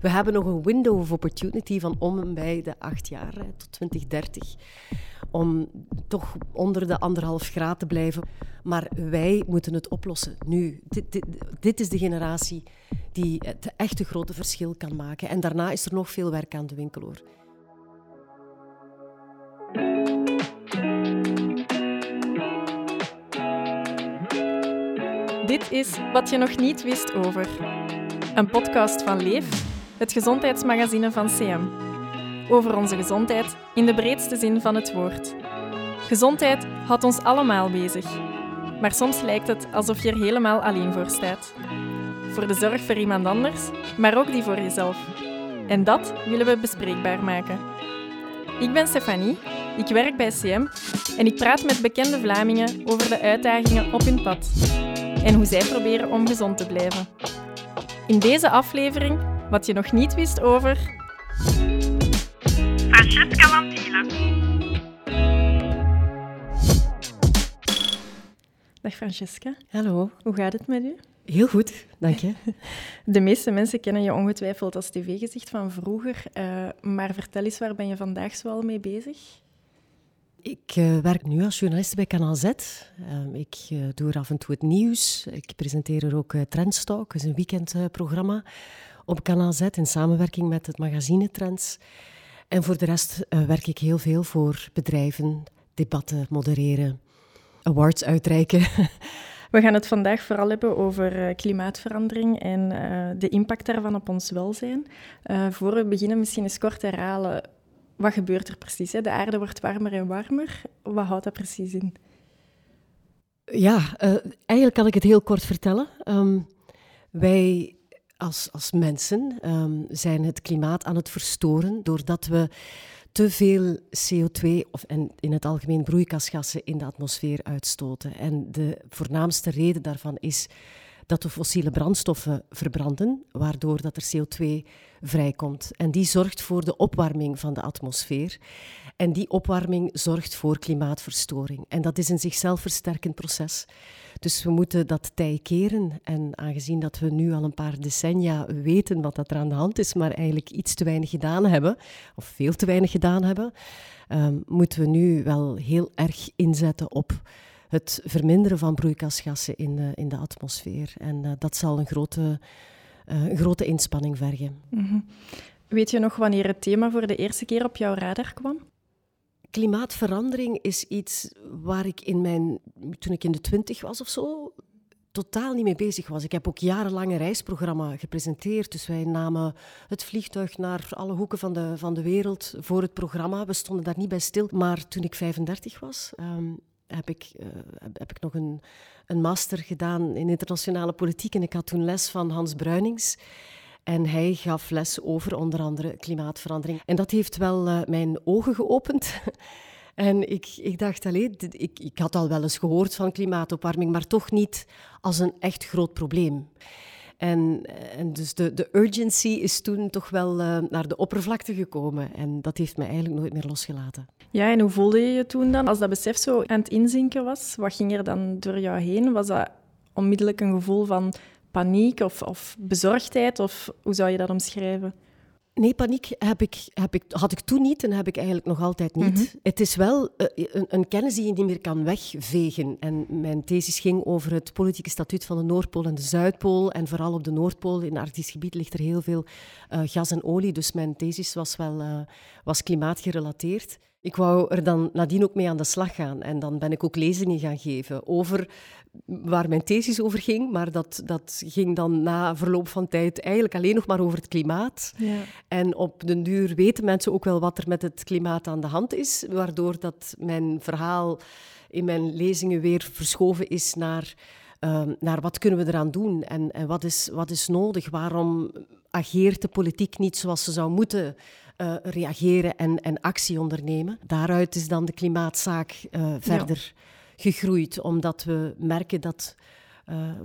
we hebben nog een window of opportunity van om en bij de acht jaar tot 2030 om toch onder de anderhalf graad te blijven. Maar wij moeten het oplossen nu. Dit, dit, dit, is de generatie die het echte grote verschil kan maken. En daarna is er nog veel werk aan de winkel hoor. Dit is Wat je nog niet wist over. Een podcast van Leef, het gezondheidsmagazine van CM. Over onze gezondheid in de breedste zin van het woord. Gezondheid houdt ons allemaal bezig. Maar soms lijkt het alsof je er helemaal alleen voor staat. Voor de zorg voor iemand anders, maar ook die voor jezelf. En dat willen we bespreekbaar maken. Ik ben Stefanie, ik werk bij CM en ik praat met bekende Vlamingen over de uitdagingen op hun pad en hoe zij proberen om gezond te blijven. In deze aflevering wat je nog niet wist over. Francesca Lantiele. Dag Francesca. Hallo. Hoe gaat het met u? Heel goed, dank je. De meeste mensen kennen je ongetwijfeld als tv-gezicht van vroeger, uh, maar vertel eens, waar ben je vandaag zoal mee bezig? Ik uh, werk nu als journalist bij Kanaal Z. Uh, ik uh, doe er af en toe het nieuws. Ik presenteer er ook Trendstalk, dat is een weekendprogramma op Kanaal Z in samenwerking met het magazine Trends. En voor de rest werk ik heel veel voor bedrijven, debatten modereren, awards uitreiken. We gaan het vandaag vooral hebben over klimaatverandering en de impact daarvan op ons welzijn. voor we beginnen, misschien eens kort herhalen wat gebeurt er precies? Hè? De aarde wordt warmer en warmer. Wat houdt dat precies in? Ja, uh, eigenlijk kan ik het heel kort vertellen. Um, wij als, als mensen um, zijn het klimaat aan het verstoren doordat we te veel CO2 of en in het algemeen broeikasgassen in de atmosfeer uitstoten. En de voornaamste reden daarvan is dat we fossiele brandstoffen verbranden, waardoor dat er CO2 vrijkomt. En die zorgt voor de opwarming van de atmosfeer. En die opwarming zorgt voor klimaatverstoring. En dat is een zichzelf versterkend proces. Dus we moeten dat tij keren. En aangezien dat we nu al een paar decennia weten wat dat er aan de hand is, maar eigenlijk iets te weinig gedaan hebben, of veel te weinig gedaan hebben, um, moeten we nu wel heel erg inzetten op het verminderen van broeikasgassen in, uh, in de atmosfeer. En uh, dat zal een grote, uh, een grote inspanning vergen. -hmm. Weet je nog wanneer het thema voor de eerste keer op jouw radar kwam? Klimaatverandering is iets waar ik in mijn, toen ik in de twintig was of zo, totaal niet mee bezig was. Ik heb ook jarenlang een reisprogramma gepresenteerd. Dus wij namen het vliegtuig naar alle hoeken van de, van de wereld voor het programma. We stonden daar niet bij stil. Maar toen ik 35 was, um, heb ik, uh, heb ik nog een, een master gedaan in internationale politiek. En ik had toen les van Hans Bruinings. En hij gaf les over onder andere klimaatverandering. En dat heeft wel uh, mijn ogen geopend. en ik, ik dacht, alleen, ik, ik had al wel eens gehoord van klimaatopwarming, maar toch niet als een echt groot probleem. En, en dus de, de urgency is toen toch wel uh, naar de oppervlakte gekomen. En dat heeft me eigenlijk nooit meer losgelaten. Ja, en hoe voelde je je toen dan? Als dat besef zo aan het inzinken was, wat ging er dan door jou heen? Was dat onmiddellijk een gevoel van paniek of, of bezorgdheid? Of hoe zou je dat omschrijven? Nee, paniek heb ik, heb ik, had ik toen niet en heb ik eigenlijk nog altijd niet. Mm -hmm. Het is wel uh, een, een, kennis die je niet meer kan wegvegen. En mijn thesis ging over het politieke statuut van de Noordpool en de Zuidpool. En vooral op de Noordpool, in het Arktisch gebied, ligt er heel veel uh, gas en olie. Dus mijn thesis was wel uh, was klimaatgerelateerd. Ik wou er dan nadien ook mee aan de slag gaan. En dan ben ik ook lezingen gaan geven over waar mijn thesis over ging. Maar dat, dat ging dan na verloop van tijd eigenlijk alleen nog maar over het klimaat. Ja. En op den duur weten mensen ook wel wat er met het klimaat aan de hand is. Waardoor dat mijn verhaal in mijn lezingen weer verschoven is naar... Uh, naar wat kunnen we eraan doen en, en wat, is, wat is nodig? Waarom ageert de politiek niet zoals ze zou moeten uh, reageren en, en actie ondernemen. Daaruit is dan de klimaatzaak uh, verder ja. gegroeid, omdat we merken dat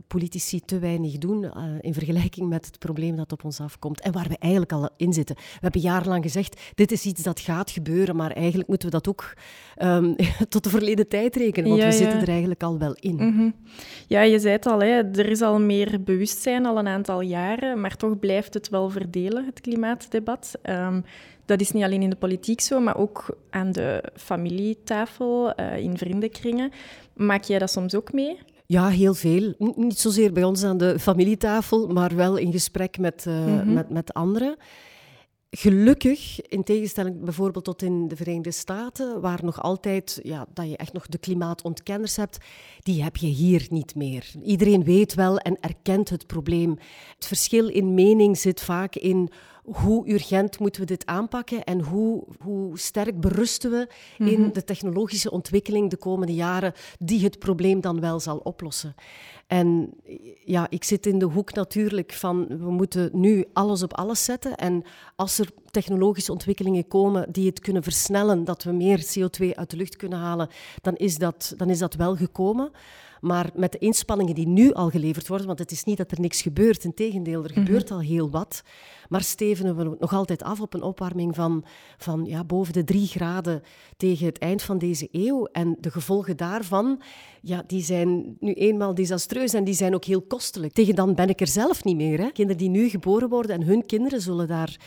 politici te weinig doen in vergelijking met het probleem dat op ons afkomt en waar we eigenlijk al in zitten. We hebben jarenlang gezegd, dit is iets dat gaat gebeuren, maar eigenlijk moeten we dat ook ehm, tot de verleden tijd rekenen, want we zitten er eigenlijk al wel in. Mhm. Ja, je zei het al, hè, er is al meer bewustzijn al een aantal jaren, maar toch blijft het wel verdelen, het klimaatdebat. Um, dat is niet alleen in de politiek zo, maar ook aan de familietafel, uh, in vriendenkringen. Maak jij dat soms ook mee? Ja, heel veel. niet zozeer bij ons aan de familietafel, maar wel in gesprek met, uh, met, met anderen. Gelukkig, in tegenstelling bijvoorbeeld tot in de Verenigde Staten, waar nog altijd ja, dat je echt nog de klimaatontkenners hebt, die heb je hier niet meer. Iedereen weet wel en erkent het probleem. Het verschil in mening zit vaak in hoe urgent moeten we dit aanpakken en hoe, hoe sterk berusten we in mhm. de technologische ontwikkeling de komende jaren die het probleem dan wel zal oplossen. En ja, ik zit in de hoek natuurlijk van we moeten nu alles op alles zetten. En als er technologische ontwikkelingen komen die het kunnen versnellen, dat we meer CO2 uit de lucht kunnen halen, dan is dat, dan is dat wel gekomen. Maar met de inspanningen die nu al geleverd worden, want het is niet dat er niks gebeurt, integendeel, er gebeurt mhm. al heel wat. Maar stevenen we nog altijd af op een opwarming van, van ja, boven de drie graden tegen het eind van deze eeuw. En de gevolgen daarvan, ja, die zijn nu eenmaal desastreus en die zijn ook heel kostelijk. Tegen dan ben ik er zelf niet meer. Hè. Kinderen die nu geboren worden en hun kinderen zullen daar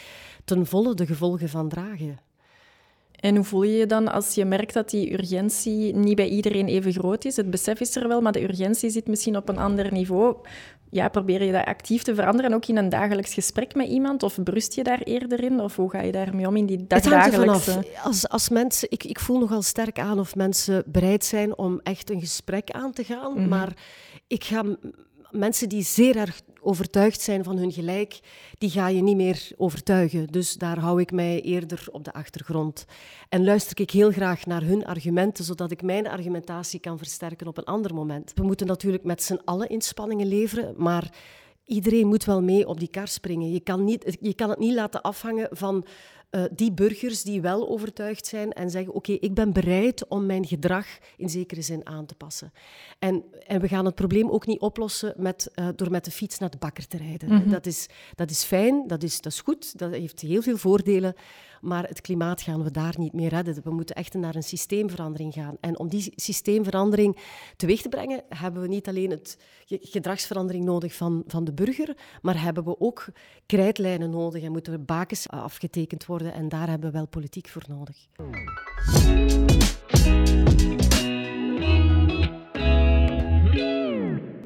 ten volle de gevolgen van dragen. En hoe voel je je dan als je merkt dat die urgentie niet bij iedereen even groot is? Het besef is er wel, maar de urgentie zit misschien op een ander niveau. Ja, probeer je dat actief te veranderen, ook in een dagelijks gesprek met iemand? Of brust je daar eerder in? Of hoe ga je daarmee om in die dag dagelijkse... Als, als mensen, ik, ik voel nogal sterk aan of mensen bereid zijn om echt een gesprek aan te gaan. Mhm. Maar ik ga mensen die zeer erg overtuigd zijn van hun gelijk, die ga je niet meer overtuigen. Dus daar hou ik mij eerder op de achtergrond. En luister ik heel graag naar hun argumenten, zodat ik mijn argumentatie kan versterken op een ander moment. We moeten natuurlijk met z'n allen inspanningen leveren, maar iedereen moet wel mee op die kar springen. Je kan, niet, je kan het niet laten afhangen van uh, die burgers die wel overtuigd zijn en zeggen: Oké, ik ben bereid om mijn gedrag in zekere zin aan te passen. En, en we gaan het probleem ook niet oplossen met, uh, door met de fiets naar de bakker te rijden. Mm -hmm. dat, is, dat is fijn, dat is, dat is goed, dat heeft heel veel voordelen. Maar het klimaat gaan we daar niet meer redden. We moeten echt naar een systeemverandering gaan. En om die systeemverandering teweeg te brengen, hebben we niet alleen het gedragsverandering nodig van, van de burger, maar hebben we ook krijtlijnen nodig en moeten bakens afgetekend worden. En daar hebben we wel politiek voor nodig.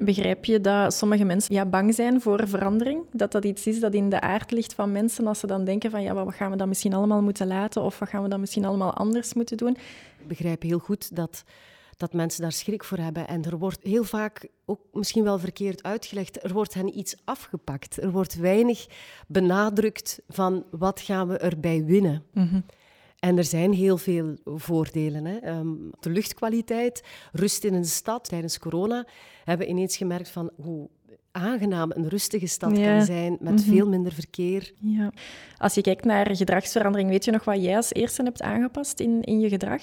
Begrijp je dat sommige mensen ja, bang zijn voor verandering? Dat dat iets is dat in de aard ligt van mensen als ze dan denken van ja, wat gaan we dan misschien allemaal moeten laten of wat gaan we dan misschien allemaal anders moeten doen? Ik begrijp heel goed dat, dat mensen daar schrik voor hebben. En er wordt heel vaak ook misschien wel verkeerd uitgelegd. Er wordt hen iets afgepakt. Er wordt weinig benadrukt van wat gaan we erbij winnen. Mm en er zijn heel veel voordelen. Hè. Ehm, de luchtkwaliteit, rust in een stad tijdens corona, hebben we ineens gemerkt van hoe aangenaam een rustige stad kan zijn met mhm. veel minder verkeer. Ja. Als je kijkt naar gedragsverandering, weet je nog wat jij als eerste hebt aangepast in, in je gedrag?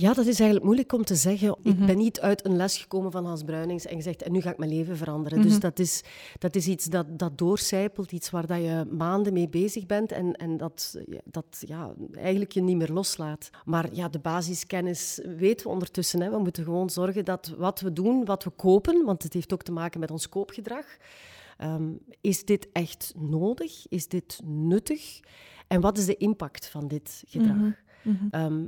Ja, dat is eigenlijk moeilijk om te zeggen. Ik mhm. ben niet uit een les gekomen van Hans Bruinings en gezegd, en nu ga ik mijn leven veranderen. Dus mhm. dat is, dat is iets dat, dat doorcijpelt, iets waar dat je maanden mee bezig bent en, en dat, dat ja, eigenlijk je niet meer loslaat. Maar ja, de basiskennis weten we ondertussen. Hè. We moeten gewoon zorgen dat wat we doen, wat we kopen, want het heeft ook te maken met ons koopgedrag. Ehm, is dit echt nodig? Is dit nuttig? En wat is de impact van dit gedrag? Mhm. Ehm,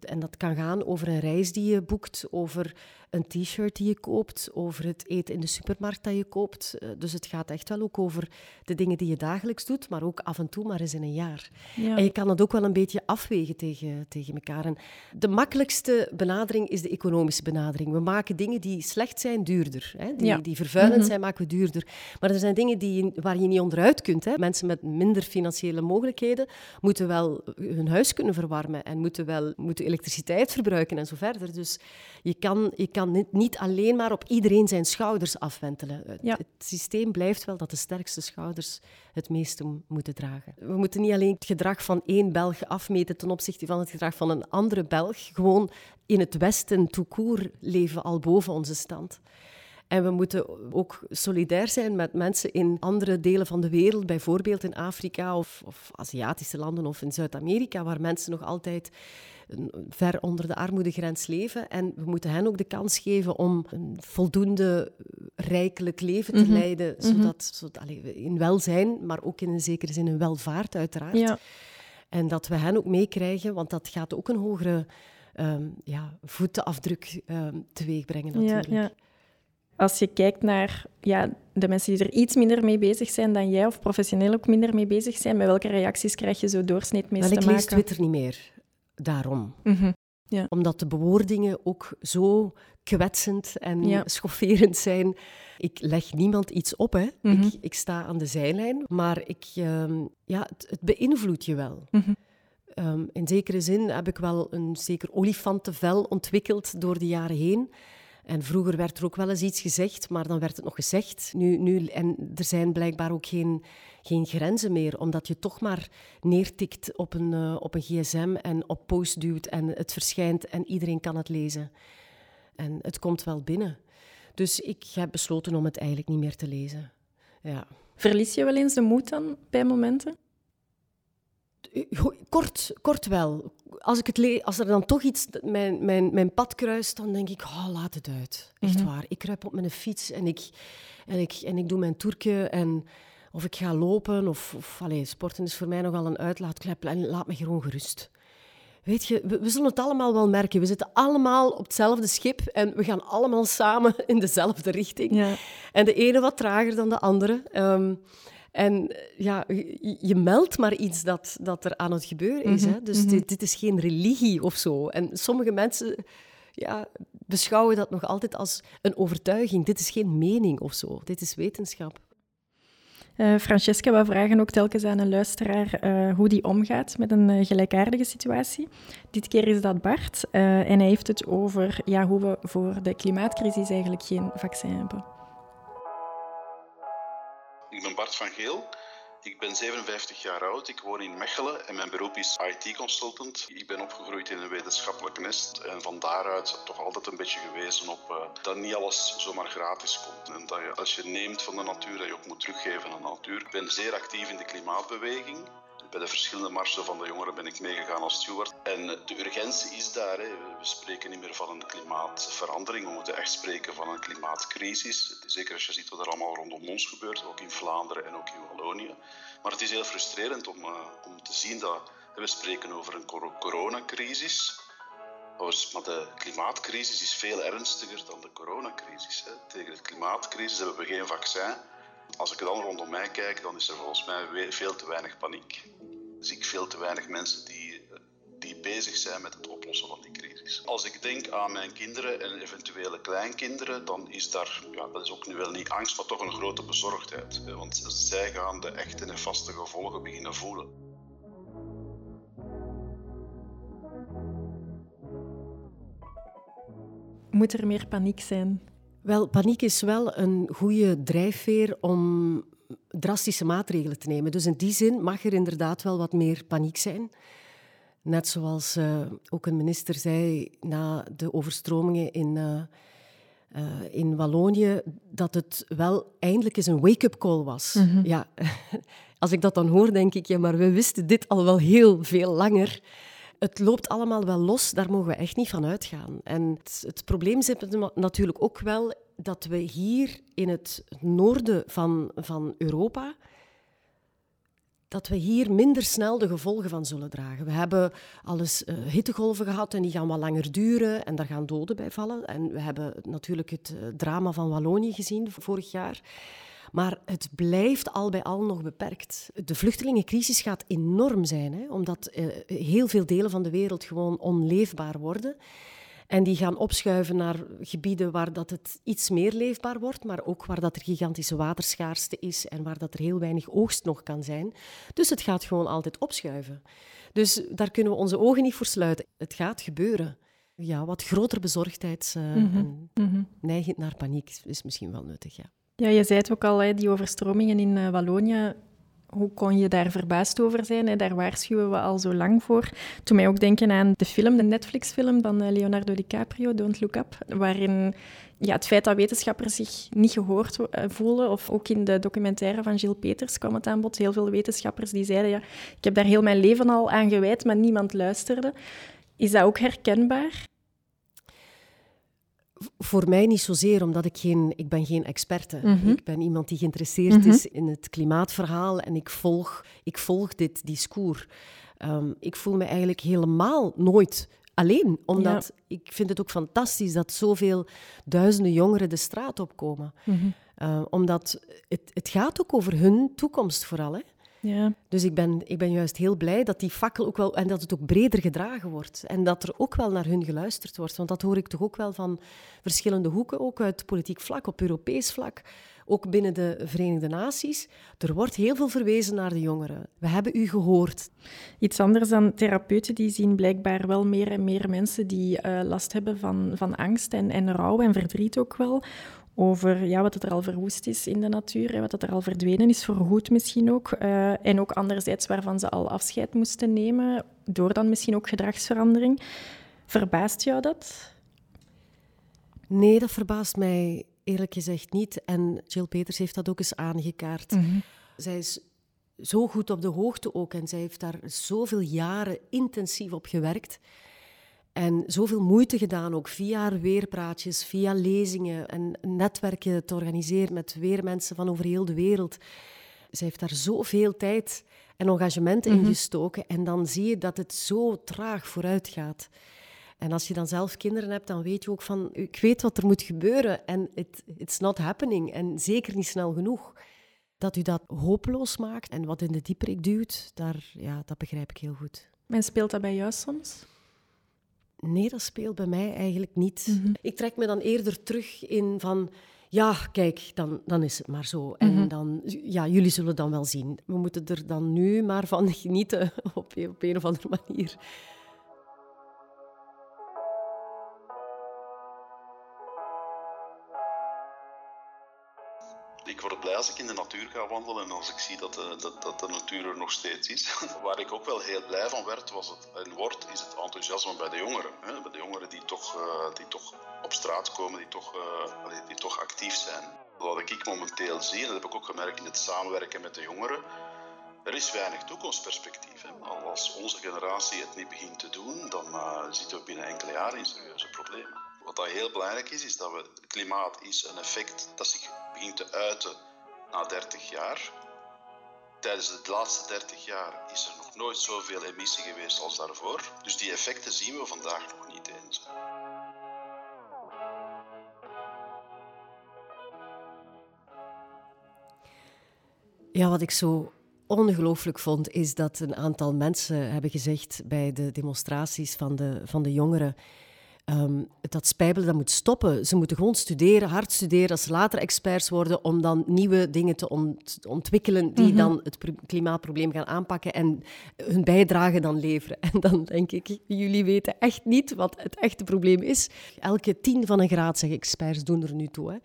en dat kan gaan over een reis die je boekt, over een t-shirt die je koopt, over het eten in de supermarkt dat je koopt. Eh, dus het gaat echt wel ook over de dingen die je dagelijks doet, maar ook af en toe maar eens in een jaar. Ja. En je kan het ook wel een beetje afwegen tegen, tegen elkaar. En de makkelijkste benadering is de economische benadering. We maken dingen die slecht zijn duurder. Hè? Die, die vervuilend mhm. zijn, maken we duurder. Maar er zijn dingen die, waar je niet onderuit kunt. Hè? Mensen met minder financiële mogelijkheden moeten wel hun huis kunnen verwarmen en moeten wel moeten elektriciteit verbruiken en zo verder. Dus je kan, je kan niet alleen maar op iedereen zijn schouders afwentelen. Het, systeem blijft wel dat de sterkste schouders het meeste moeten dragen. We moeten niet alleen het gedrag van één Belg afmeten ten opzichte van het gedrag van een andere Belg. Gewoon in het Westen, tout court, leven al boven onze stand. En we moeten ook solidair zijn met mensen in andere delen van de wereld, bijvoorbeeld in Afrika of, of Aziatische landen of in Zuid-Amerika, waar mensen nog altijd ver onder de armoedegrens leven. En we moeten hen ook de kans geven om een voldoende rijkelijk leven te mhm. leiden, mhm. zodat, zodat in welzijn, maar ook in een zekere zin in welvaart uiteraard. Ja. En dat we hen ook meekrijgen, want dat gaat ook een hogere um, ja, voetafdruk um, teweeg brengen natuurlijk. Ja. Als je kijkt naar ja, de mensen die er iets minder mee bezig zijn dan jij, of professioneel ook minder mee bezig zijn, met welke reacties krijg je zo doorsnee mee te maken? Ik lees Twitter niet meer. Daarom. Mm ja. Omdat de bewoordingen ook zo kwetsend en schofferend zijn. Ik leg niemand iets op, hè. Mhm. ik, ik, sta aan de zijlijn, maar ik, um, ja, het, het, beïnvloedt je wel. Mhm. Ehm, in zekere zin heb ik wel een zeker olifantenvel ontwikkeld door de jaren heen. En vroeger werd er ook wel eens iets gezegd, maar dan werd het nog gezegd. Nu, nu, en er zijn blijkbaar ook geen, geen grenzen meer, omdat je toch maar neertikt op een, uh, op een gsm en op post duwt en het verschijnt en iedereen kan het lezen. En het komt wel binnen. Dus ik heb besloten om het eigenlijk niet meer te lezen. Ja. Verlies je wel eens de moed dan bij momenten? Kort, kort wel. Als, ik het le als er dan toch iets mijn, mijn, mijn pad kruist, dan denk ik, oh, laat het uit. Echt mhm. waar. Ik kruip op mijn fiets en ik, en ik, en ik doe mijn toerke en... Of ik ga lopen, of, of allez, sporten is voor mij nogal een uitlaatklep. En laat me gewoon gerust. Weet je, we, zullen het allemaal wel merken. We zitten allemaal op hetzelfde schip en we gaan allemaal samen in dezelfde richting. Ja. En de ene wat trager dan de andere. Um, en ja, je, meldt maar iets dat, dat er aan het gebeuren is. Mhm, hè? Dus mhm. dit, dit, is geen religie of zo. En sommige mensen ja, beschouwen dat nog altijd als een overtuiging. Dit is geen mening of zo. Dit is wetenschap. Uh, Francesca, we vragen ook telkens aan een luisteraar uh, hoe die omgaat met een uh, gelijkaardige situatie. Dit keer is dat Bart en hij heeft het over ja, hoe we voor de klimaatcrisis eigenlijk geen vaccin hebben. Ik ben Bart van Geel. Ik ben 57 jaar oud, ik woon in Mechelen en mijn beroep is IT-consultant. Ik ben opgegroeid in een wetenschappelijk nest en van daaruit toch altijd een beetje gewezen op uh, dat niet alles zomaar gratis komt. En dat je, als je neemt van de natuur, dat je ook moet teruggeven aan de natuur. Ik ben zeer actief in de klimaatbeweging. Bij de verschillende marsen van de jongeren ben ik meegegaan als steward. En de urgentie is daar. Hè. We spreken niet meer van een klimaatverandering. We moeten echt spreken van een klimaatcrisis. Zeker als je ziet wat er allemaal rondom ons gebeurt, ook in Vlaanderen en ook in Wallonië. Maar het is heel frustrerend om, uh, om te zien dat we spreken over een coronacrisis. Maar de klimaatcrisis is veel ernstiger dan de coronacrisis. Hè. Tegen de klimaatcrisis hebben we geen vaccin. Als ik dan rondom mij kijk, dan is er volgens mij veel te weinig paniek. Zie ik veel te weinig mensen die, die bezig zijn met het oplossen van die crisis. Als ik denk aan mijn kinderen en eventuele kleinkinderen, dan is daar, ja, dat is ook nu wel niet angst, maar toch een grote bezorgdheid. Want zij gaan de echte en vaste gevolgen beginnen voelen. Moet er meer paniek zijn? Wel, paniek is wel een goede drijfveer om drastische maatregelen te nemen. Dus in die zin mag er inderdaad wel wat meer paniek zijn. Net zoals uh, ook een minister zei na de overstromingen in, uh, uh, in Wallonië, dat het wel eindelijk eens een wake-up call was. Mm -hmm. Ja, als ik dat dan hoor, denk ik, ja, maar we wisten dit al wel heel veel langer het loopt allemaal wel los, daar mogen we echt niet van uitgaan. En het, het probleem zit natuurlijk ook wel dat we hier in het noorden van, van Europa dat we hier minder snel de gevolgen van zullen dragen. We hebben alles uh, hittegolven gehad en die gaan wat langer duren en daar gaan doden bij vallen. En we hebben natuurlijk het uh, drama van Wallonië gezien vorig jaar. Maar het blijft al bij al nog beperkt. De vluchtelingencrisis gaat enorm zijn, hè, omdat uh, heel veel delen van de wereld gewoon onleefbaar worden. En die gaan opschuiven naar gebieden waar dat het iets meer leefbaar wordt, maar ook waar dat er gigantische waterschaarste is en waar dat er heel weinig oogst nog kan zijn. Dus het gaat gewoon altijd opschuiven. Dus daar kunnen we onze ogen niet voor sluiten. Het gaat gebeuren. Ja, wat groter bezorgdheid uh, mm -hmm. en mhm. neigend naar paniek is misschien wel nuttig, ja. Ja, je zei het ook al, die overstromingen in uh, Wallonië hoe kon je daar verbaasd over zijn? Daar waarschuwen we al zo lang voor. Toen mij ook denken aan de film, de Netflix-film van eh, Leonardo DiCaprio, Don't Look Up, waarin ja, het feit dat wetenschappers zich niet gehoord eh, voelen, of ook in de documentaire van Gilles Peters kwam het aan bod, heel veel wetenschappers die zeiden, ja, ik heb daar heel mijn leven al aan gewijd, maar niemand luisterde. Is dat ook herkenbaar? Voor mij niet zozeer, omdat ik geen, ik ben geen experte. Mm Ik ben iemand die geïnteresseerd mhm. is in het klimaatverhaal en ik volg, ik volg dit discours. Um, ik voel me eigenlijk helemaal nooit alleen. Omdat ik vind het ook fantastisch dat zoveel duizenden jongeren de straat opkomen. Mm omdat het, het gaat ook over hun toekomst vooral. Hè? Ja. Dus ik ben, ik ben juist heel blij dat die fakkel ook wel... En dat het ook breder gedragen wordt. En dat er ook wel naar hun geluisterd wordt. Want dat hoor ik toch ook wel van verschillende hoeken. Ook uit politiek vlak, op Europees vlak. Ook binnen de Verenigde Naties. Er wordt heel veel verwezen naar de jongeren. We hebben u gehoord. Iets anders dan therapeuten, die zien blijkbaar wel meer en meer mensen die uh, last hebben van, van angst en, en rouw en verdriet ook wel over ja, wat er al verwoest is in de natuur, wat er al verdwenen is, voorgoed misschien ook. Uh, en ook anderzijds waarvan ze al afscheid moesten nemen, door dan misschien ook gedragsverandering. Verbaast jou dat? Nee, dat verbaast mij eerlijk gezegd niet. En Jill Peters heeft dat ook eens aangekaart. Mhm. Zij is zo goed op de hoogte ook en zij heeft daar zoveel jaren intensief op gewerkt. En zoveel moeite gedaan, ook via weerpraatjes, via lezingen en netwerken te organiseren met weermensen van over heel de wereld. Zij heeft daar zoveel tijd en engagement in mhm. gestoken. En dan zie je dat het zo traag vooruit gaat. En als je dan zelf kinderen hebt, dan weet je ook van, ik weet wat er moet gebeuren en it, it's not happening. En zeker niet snel genoeg. Dat u dat hopeloos maakt en wat in de dieperik duwt, daar, ja, dat begrijp ik heel goed. En speelt dat bij jou soms? Nee, dat speelt bij mij eigenlijk niet. Mhm. Ik trek me dan eerder terug in van... Ja, kijk, dan, dan is het maar zo. En mhm. dan, ja, jullie zullen dan wel zien. We moeten er dan nu maar van genieten op, op een of andere manier. Als ik in de natuur ga wandelen en als ik zie dat de, dat, dat de natuur er nog steeds is. Waar ik ook wel heel blij van werd was het, en wordt, is het enthousiasme bij de jongeren. Hè? Bij de jongeren die toch, uh, die toch op straat komen, die toch, uh, die toch actief zijn. Wat ik momenteel zie, en dat heb ik ook gemerkt in het samenwerken met de jongeren, er is weinig toekomstperspectief. Als onze generatie het niet begint te doen, dan uh, zitten we binnen enkele jaren in serieuze problemen. Wat dat heel belangrijk is, is dat we, klimaat is een effect dat zich begint te uiten na 30 jaar. Tijdens de laatste 30 jaar is er nog nooit zoveel emissie geweest als daarvoor. Dus die effecten zien we vandaag nog niet eens. Ja, wat ik zo ongelooflijk vond, is dat een aantal mensen hebben gezegd bij de demonstraties van de, van de jongeren Um, dat spijbelen dat moet stoppen. Ze moeten gewoon studeren, hard studeren, als ze later experts worden, om dan nieuwe dingen te ontwikkelen die mhm. dan het klimaatprobleem gaan aanpakken en hun bijdrage dan leveren. En dan denk ik, jullie weten echt niet wat het echte probleem is. Elke tien van een graad, zeg experts, doen er nu toe. Hè.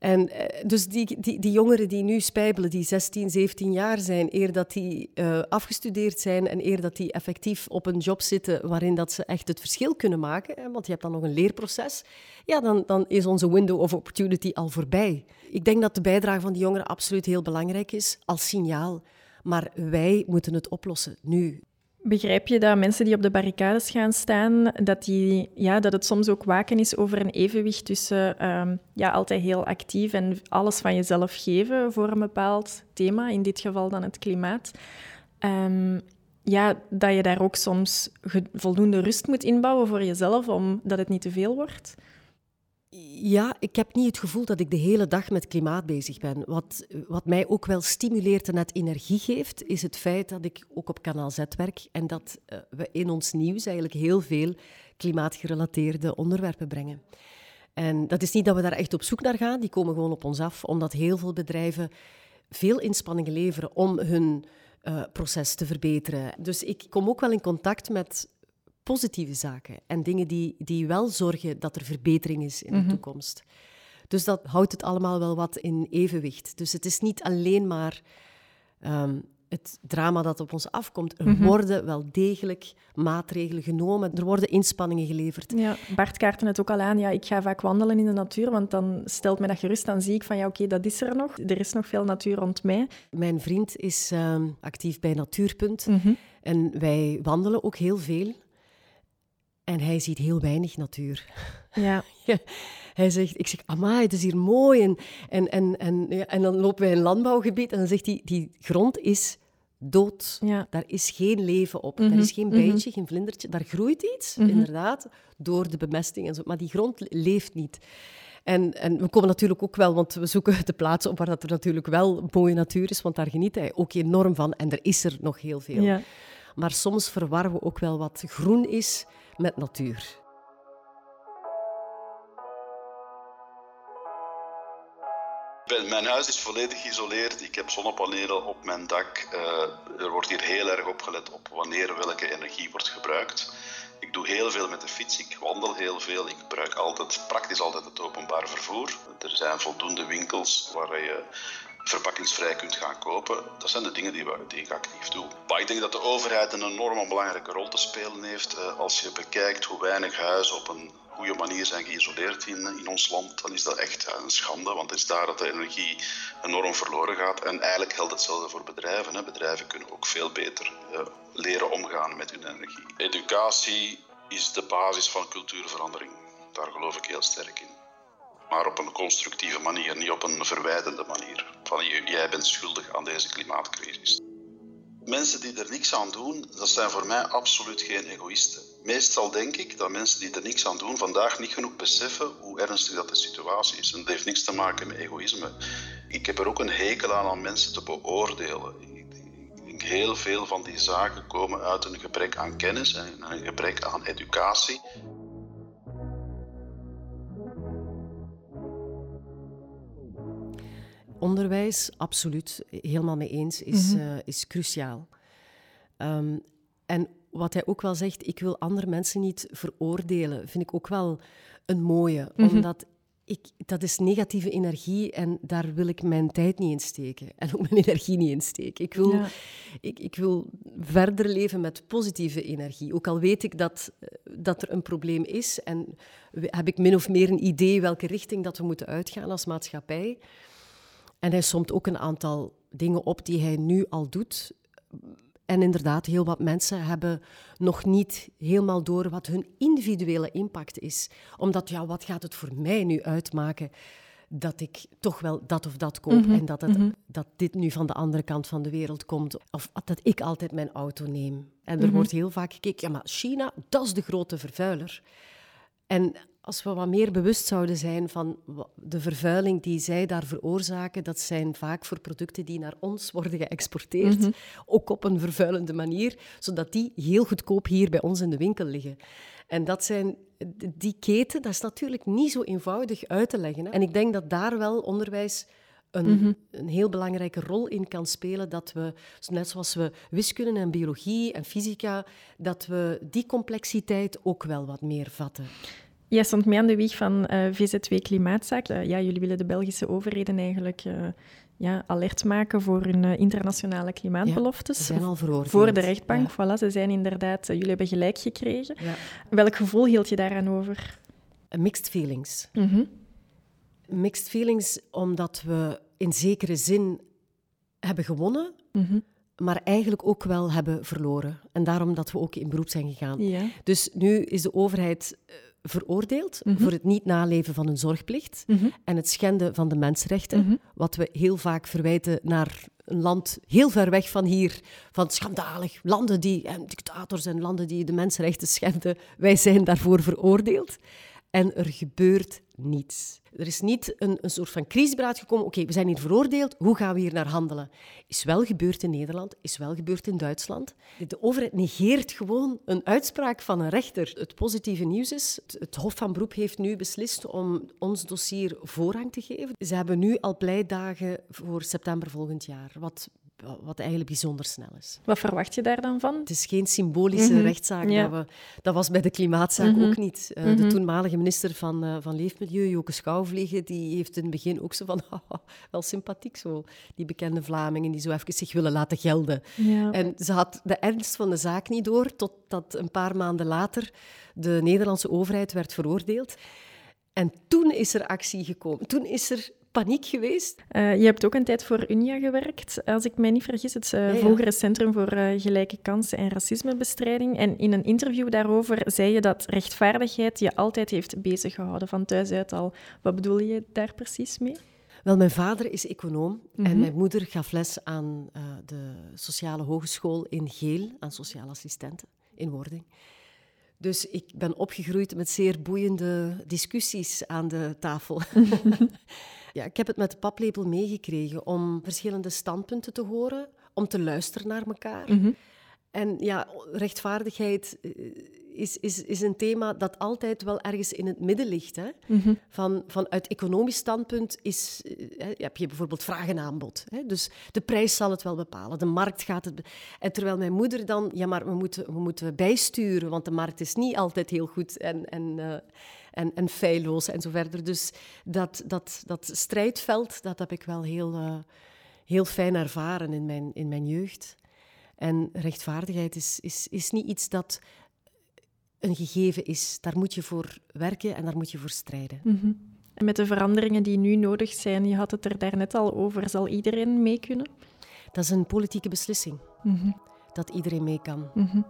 En eh, dus die, die, die jongeren die nu spijbelen, die 16, 17 jaar zijn, eer dat die uh, afgestudeerd zijn en eer dat die effectief op een job zitten waarin dat ze echt het verschil kunnen maken, hè, want je hebt dan nog een leerproces, ja, dan, dan is onze window of opportunity al voorbij. Ik denk dat de bijdrage van die jongeren absoluut heel belangrijk is als signaal. Maar wij moeten het oplossen nu. Begrijp je dat mensen die op de barricades gaan staan, dat, die, ja, dat het soms ook waken is over een evenwicht tussen um, ja, altijd heel actief en alles van jezelf geven voor een bepaald thema, in dit geval dan het klimaat. Um, ja, dat je daar ook soms voldoende rust moet inbouwen voor jezelf, omdat het niet te veel wordt? Ja, ik heb niet het gevoel dat ik de hele dag met klimaat bezig ben. Wat, wat mij ook wel stimuleert en net energie geeft, is het feit dat ik ook op Kanaal Z werk en dat uh, we in ons nieuws eigenlijk heel veel klimaatgerelateerde onderwerpen brengen. En dat is niet dat we daar echt op zoek naar gaan, die komen gewoon op ons af, omdat heel veel bedrijven veel inspanningen leveren om hun uh, proces te verbeteren. Dus ik kom ook wel in contact met positieve zaken en dingen die, die wel zorgen dat er verbetering is in de mhm. toekomst. Dus dat houdt het allemaal wel wat in evenwicht. Dus het is niet alleen maar ehm, het drama dat op ons afkomt. Er Mhm. worden wel degelijk maatregelen genomen. Er worden inspanningen geleverd. Ja, Bart kaartte het ook al aan. Ja, ik ga vaak wandelen in de natuur, want dan stelt mij dat gerust. Dan zie ik van, ja, oké, dat is er nog. Er is nog veel natuur rond mij. Mijn vriend is ehm, actief bij Natuurpunt. Mhm. En wij wandelen ook heel veel. En hij ziet heel weinig natuur. Ja, Hij zegt, ik zeg, amai, het is hier mooi. En, en, en, en, ja, en dan lopen wij een landbouwgebied en dan zegt hij, die grond is dood. ja. Daar is geen leven op. Mhm, Daar is geen mhm. bijtje, geen vlindertje. Daar groeit iets, Mhm. inderdaad, door de bemesting en zo. Maar die grond le- leeft niet. En, en we komen natuurlijk ook wel, want we zoeken de plaatsen op waar dat er natuurlijk wel mooie natuur is, want daar geniet hij ook enorm van. En er is er nog heel veel. ja. Maar soms verwarren we ook wel wat groen is met natuur. Mijn huis is volledig geïsoleerd. Ik heb zonnepanelen op mijn dak. Eh, er wordt hier heel erg opgelet op wanneer welke energie wordt gebruikt. Ik doe heel veel met de fiets. Ik wandel heel veel. Ik gebruik altijd, praktisch altijd het openbaar vervoer. Er zijn voldoende winkels waar je verpakkingsvrij kunt gaan kopen. Dat zijn de dingen die, we- die ik actief doe. Maar ik denk dat de overheid een enorm belangrijke rol te spelen heeft. Eh, Als je bekijkt hoe weinig huizen op een goede manier zijn geïsoleerd in, in ons land, dan is dat echt ja, een schande. Want het is daar dat de energie enorm verloren gaat. En eigenlijk geldt hetzelfde voor bedrijven. Hè. Bedrijven kunnen ook veel beter eh, leren omgaan met hun energie. Educatie is de basis van cultuurverandering. Daar geloof ik heel sterk in. Maar op een constructieve manier, niet op een verwijdende manier. Van "J- jij bent schuldig aan deze klimaatcrisis. Mensen die er niks aan doen, dat zijn voor mij absoluut geen egoïsten. Meestal denk ik dat mensen die er niks aan doen vandaag niet genoeg beseffen hoe ernstig dat de situatie is. En dat heeft niks te maken met egoïsme. Ik heb er ook een hekel aan om mensen te beoordelen. Heel veel van die zaken komen uit een gebrek aan kennis en een gebrek aan educatie. Onderwijs, absoluut, helemaal mee eens, is, Mhm. eh, is cruciaal. Ehm, en wat hij ook wel zegt, ik wil andere mensen niet veroordelen, vind ik ook wel een mooie. Mhm. Omdat ik, dat is negatieve energie en daar wil ik mijn tijd niet in steken. En ook mijn energie niet in steken. Ik wil, Ja. ik, ik wil verder leven met positieve energie. Ook al weet ik dat, eh, dat er een probleem is en heb ik min of meer een idee welke richting dat we moeten uitgaan als maatschappij. En hij somt ook een aantal dingen op die hij nu al doet. En inderdaad, heel wat mensen hebben nog niet helemaal door wat hun individuele impact is. Omdat, ja, wat gaat het voor mij nu uitmaken dat ik toch wel dat of dat koop en dat, het, dat dit nu van de andere kant van de wereld komt. Of dat ik altijd mijn auto neem. En er wordt heel vaak gekeken, ja, maar China, dat is de grote vervuiler. En als we wat meer bewust zouden zijn van de vervuiling die zij daar veroorzaken, dat zijn vaak voor producten die naar ons worden geëxporteerd, ook op een vervuilende manier, zodat die heel goedkoop hier bij ons in de winkel liggen. En dat zijn, die keten, dat is natuurlijk niet zo eenvoudig uit te leggen. Hè. En ik denk dat daar wel onderwijs een, een heel belangrijke rol in kan spelen. Dat we, net zoals we wiskunde en biologie en fysica, dat we die complexiteit ook wel wat meer vatten. Jij stond mee aan de wieg van eh, VZ2 Klimaatzaak. Eh, ja, jullie willen de Belgische overheden eigenlijk eh, ja, alert maken voor hun internationale klimaatbeloftes. Ze zijn al veroordeeld. Voor de rechtbank, Ja. voilà. Ze zijn inderdaad... jullie hebben gelijk gekregen. Ja. Welk gevoel hield je daaraan over? Mixed feelings. Mhm. Mixed feelings omdat we in zekere zin hebben gewonnen, Mhm. maar eigenlijk ook wel hebben verloren. En daarom dat we ook in beroep zijn gegaan. Dus nu is de overheid eh, veroordeeld voor het niet naleven van een zorgplicht Mhm. en het schenden van de mensenrechten, Mhm. wat we heel vaak verwijten naar een land heel ver weg van hier, van schandalig, landen die, en dictators en landen die de mensenrechten schenden, wij zijn daarvoor veroordeeld. En er gebeurt niets. Er is niet een, een soort van crisisberaad gekomen. Oké, we zijn hier veroordeeld. Hoe gaan we hier naar handelen? Is wel gebeurd in Nederland, is wel gebeurd in Duitsland. De overheid negeert gewoon een uitspraak van een rechter. Het positieve nieuws is, het- het Hof van Beroep heeft nu beslist om ons dossier voorrang te geven. Ze hebben nu al pleitdagen voor september volgend jaar. Wat wat eigenlijk bijzonder snel is. Wat verwacht je daar dan van? Het is geen symbolische Mhm. rechtszaak. Ja. Dat, we, dat was bij de klimaatzaak Mhm. ook niet. Eh, Mhm. De toenmalige minister van, eh, van Leefmilieu, Joke Schouwvliegen, die heeft in het begin ook zo van, wel sympathiek zo, die bekende Vlamingen die zo even zich willen laten gelden. Ja. En ze had de ernst van de zaak niet door, totdat een paar maanden later de Nederlandse overheid werd veroordeeld. En toen is er actie gekomen. Toen is er paniek geweest. Eh, je hebt ook een tijd voor UNIA gewerkt, als ik mij niet vergis, het eh, Ja, ja. vroegere Centrum voor eh, Gelijke Kansen en Racismebestrijding. En in een interview daarover zei je dat rechtvaardigheid je altijd heeft beziggehouden, van thuis uit al. Wat bedoel je daar precies mee? Wel, mijn vader is econoom Mhm. en mijn moeder gaf les aan eh, de sociale hogeschool in Geel, aan sociale assistenten in Wording. Dus ik ben opgegroeid met zeer boeiende discussies aan de tafel. ja, ik heb het met de paplepel meegekregen om verschillende standpunten te horen, om te luisteren naar elkaar. Mhm. En ja, rechtvaardigheid eh, is, is, is een thema dat altijd wel ergens in het midden ligt. Hè? Mhm. Van, vanuit economisch standpunt is, eh, hè, heb je bijvoorbeeld vraag en aanbod. Hè? Dus de prijs zal het wel bepalen, de markt gaat het... En terwijl mijn moeder dan, ja, maar we moeten, we moeten bijsturen, want de markt is niet altijd heel goed en, en, eh, en, en feilloos en zo verder. Dus dat, dat, dat strijdveld, dat heb ik wel heel, eh, heel fijn ervaren in mijn, in mijn jeugd. En rechtvaardigheid is, is, is niet iets dat een gegeven is. Daar moet je voor werken en daar moet je voor strijden. Mhm. En met de veranderingen die nu nodig zijn, je had het er daarnet al over, zal iedereen mee kunnen? Dat is een politieke beslissing, Mhm. dat iedereen mee kan. Mhm.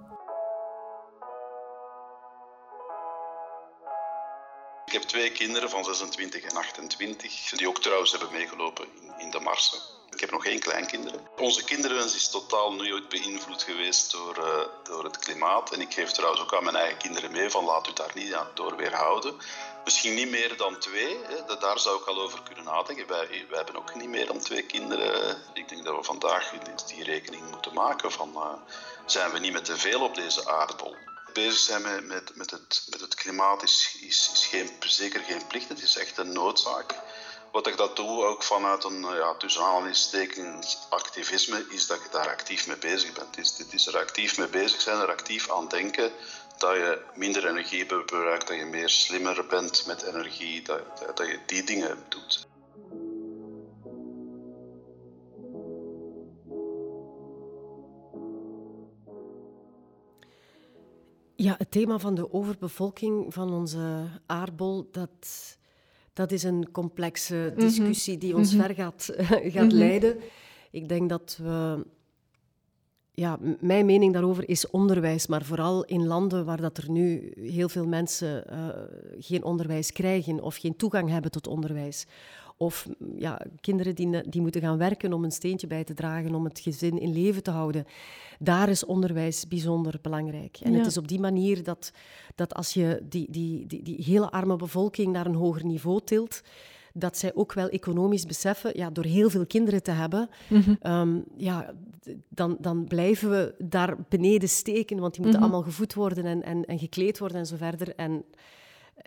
Ik heb twee kinderen van 26 en 28, die ook trouwens hebben meegelopen in, de marsen. Ik heb nog geen kleinkinderen. Onze kinderwens is totaal nooit beïnvloed geweest door, eh, door het klimaat. En ik geef trouwens ook aan mijn eigen kinderen mee van laat u daar niet door weerhouden. Misschien niet meer dan twee, hè. Da- daar zou ik al over kunnen nadenken. Wij hebben ook niet meer dan twee kinderen. Ik denk dat we vandaag die, die rekening moeten maken van eh, zijn we niet met te veel op deze aardbol bezig zijn met, met, met, het, met het klimaat is, is, is geen, zeker geen plicht, het is echt een noodzaak. Wat ik dat doe, ook vanuit een ja, tussen activisme, is dat je daar actief mee bezig bent. Het is, het is er actief mee bezig zijn, er actief aan denken dat je minder energie verbruikt, dat je meer slimmer bent met energie, dat, dat je die dingen doet. Ja, het thema van de overbevolking van onze aardbol, dat, dat is een complexe discussie die ons ver gaat, gaat leiden. Ik denk dat we... Ja, mijn mening daarover is onderwijs, maar vooral in landen waar dat er nu heel veel mensen eh, geen onderwijs krijgen of geen toegang hebben tot onderwijs. Of mm, ja, kinderen die, die moeten gaan werken om een steentje bij te dragen om het gezin in leven te houden. Daar is onderwijs bijzonder belangrijk. En Ja. het is op die manier dat, dat als je die, die, die, die hele arme bevolking naar een hoger niveau tilt, dat zij ook wel economisch beseffen, ja, door heel veel kinderen te hebben, ehm, ja, dan, dan blijven we daar beneden steken, want die moeten allemaal gevoed worden en, en, en gekleed worden en zo verder. En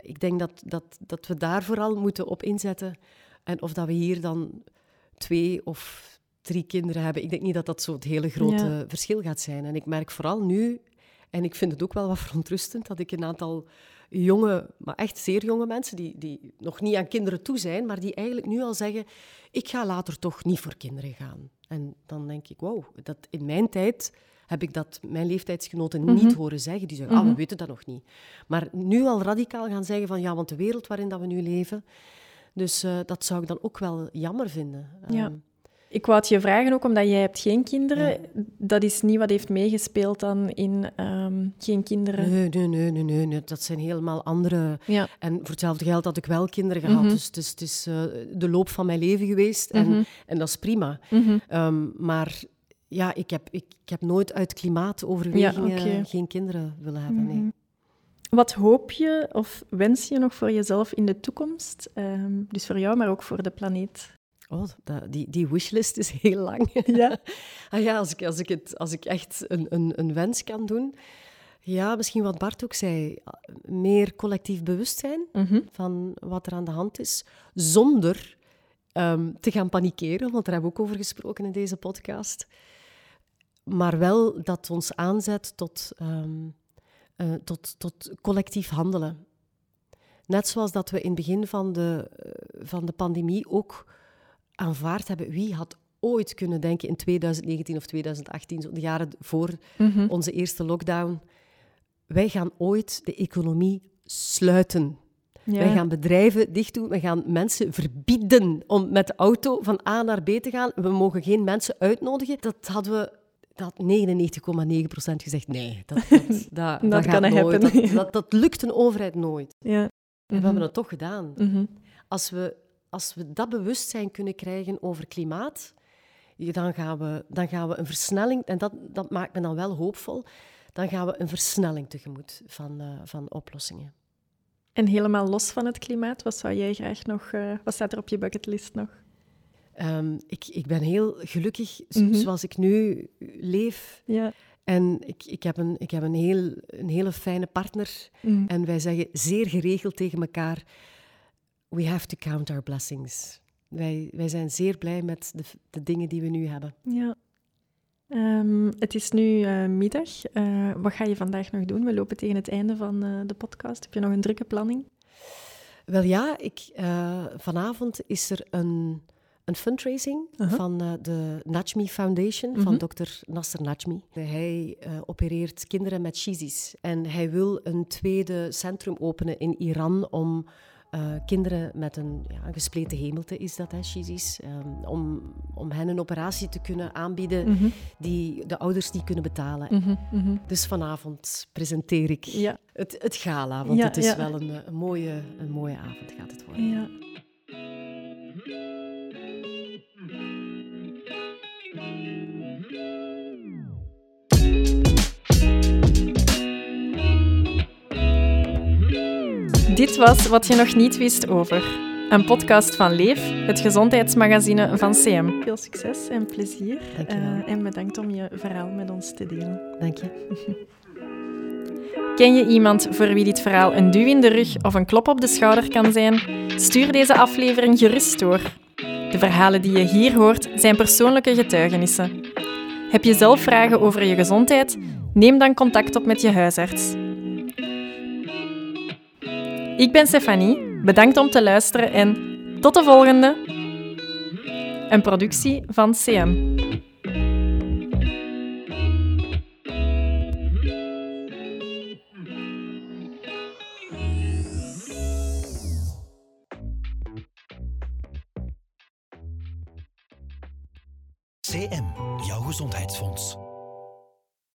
ik denk dat, dat, dat we daar vooral moeten op inzetten. En of dat we hier dan twee of drie kinderen hebben, ik denk niet dat dat zo het hele grote Ja. verschil gaat zijn. En ik merk vooral nu, en ik vind het ook wel wat verontrustend, dat ik een aantal jonge, maar echt zeer jonge mensen, die, die nog niet aan kinderen toe zijn, maar die eigenlijk nu al zeggen, ik ga later toch niet voor kinderen gaan. En dan denk ik, wauw, dat in mijn tijd heb ik dat mijn leeftijdsgenoten niet horen zeggen. Die zeggen, ah, we weten dat nog niet. Maar nu al radicaal gaan zeggen van, ja, want de wereld waarin dat we nu leven... Dus eh, dat zou ik dan ook wel jammer vinden. Ja. Ehm, Ik wou het je vragen ook, omdat jij hebt geen kinderen. Dat is niet wat heeft meegespeeld dan in ehm, geen kinderen. Nee, nee, nee, nee, nee, dat zijn helemaal andere... Ja. En voor hetzelfde geld had ik wel kinderen gehad. Dus het is, het is eh, de loop van mijn leven geweest. En, en dat is prima. Ehm, maar ja, ik heb, ik, ik heb nooit uit klimaatoverwegingen Ja, geen kinderen willen hebben. Nee. Wat hoop je of wens je nog voor jezelf in de toekomst? Ehm, dus voor jou, maar ook voor de planeet. Oh, dat, die, die wishlist is heel lang. Ja. ah ja, als ik, als ik, het, als ik echt een, een, een wens kan doen. Ja, misschien wat Bart ook zei. Meer collectief bewustzijn Mhm. van wat er aan de hand is. Zonder ehm, te gaan panikeren, want daar hebben we ook over gesproken in deze podcast. Maar wel dat ons aanzet tot, ehm, eh, tot, tot collectief handelen. Net zoals dat we in het begin van de, eh, van de pandemie ook aanvaard hebben. Wie had ooit kunnen denken in 2019 of 2018, zo de jaren voor Mhm. onze eerste lockdown, wij gaan ooit de economie sluiten. Ja. Wij gaan bedrijven dicht doen, we gaan mensen verbieden om met de auto van A naar B te gaan. We mogen geen mensen uitnodigen. Dat hadden we dat 99,9% gezegd. Nee, dat, dat, dat, dat, Dat gaat kan nooit. Dat, dat, dat lukt een overheid nooit. Ja. En we Mhm. hebben het toch gedaan. Mhm. Als we, als we dat bewustzijn kunnen krijgen over klimaat, dan gaan we, dan gaan we een versnelling, en dat, dat maakt me dan wel hoopvol, dan gaan we een versnelling tegemoet van, eh, van oplossingen. En helemaal los van het klimaat, wat zou jij graag nog... eh, wat staat er op je bucketlist nog? Ehm, ik, ik ben heel gelukkig Mhm. zoals ik nu leef. Ja. En ik, ik heb, een, ik heb een, heel, een hele fijne partner. Mhm. En wij zeggen zeer geregeld tegen elkaar: We have to count our blessings. Wij, wij zijn zeer blij met de, de dingen die we nu hebben. Ja. Ehm, het is nu eh, middag. Eh, wat ga je vandaag nog doen? We lopen tegen het einde van eh, de podcast. Heb je nog een drukke planning? Wel ja, ik, vanavond is er een, een fundraising Uh-huh. van eh, de Najmi Foundation, van Mhm. dokter Nasser Najmi. Hij eh, opereert kinderen met shizis. En hij wil een tweede centrum openen in Iran om eh, kinderen met een, ja, een gespleten hemelte, is dat, hè, shizis, ehm, om, om hen een operatie te kunnen aanbieden Mhm. die de ouders niet kunnen betalen. Mhm. Dus vanavond presenteer ik Ja. het, het gala, want Ja, het is wel een, een, mooie, een mooie avond gaat het worden. Dit was Wat je nog niet wist over. Een podcast van Leef, het gezondheidsmagazine van CM. Veel succes en plezier. Eh, en bedankt om je verhaal met ons te delen. Dank je. Ken je iemand voor wie dit verhaal een duw in de rug of een klop op de schouder kan zijn? Stuur deze aflevering gerust door. De verhalen die je hier hoort zijn persoonlijke getuigenissen. Heb je zelf vragen over je gezondheid? Neem dan contact op met je huisarts. Ik ben Stefanie, bedankt om te luisteren en tot de volgende! Een productie van CM. CM, jouw gezondheidsfonds.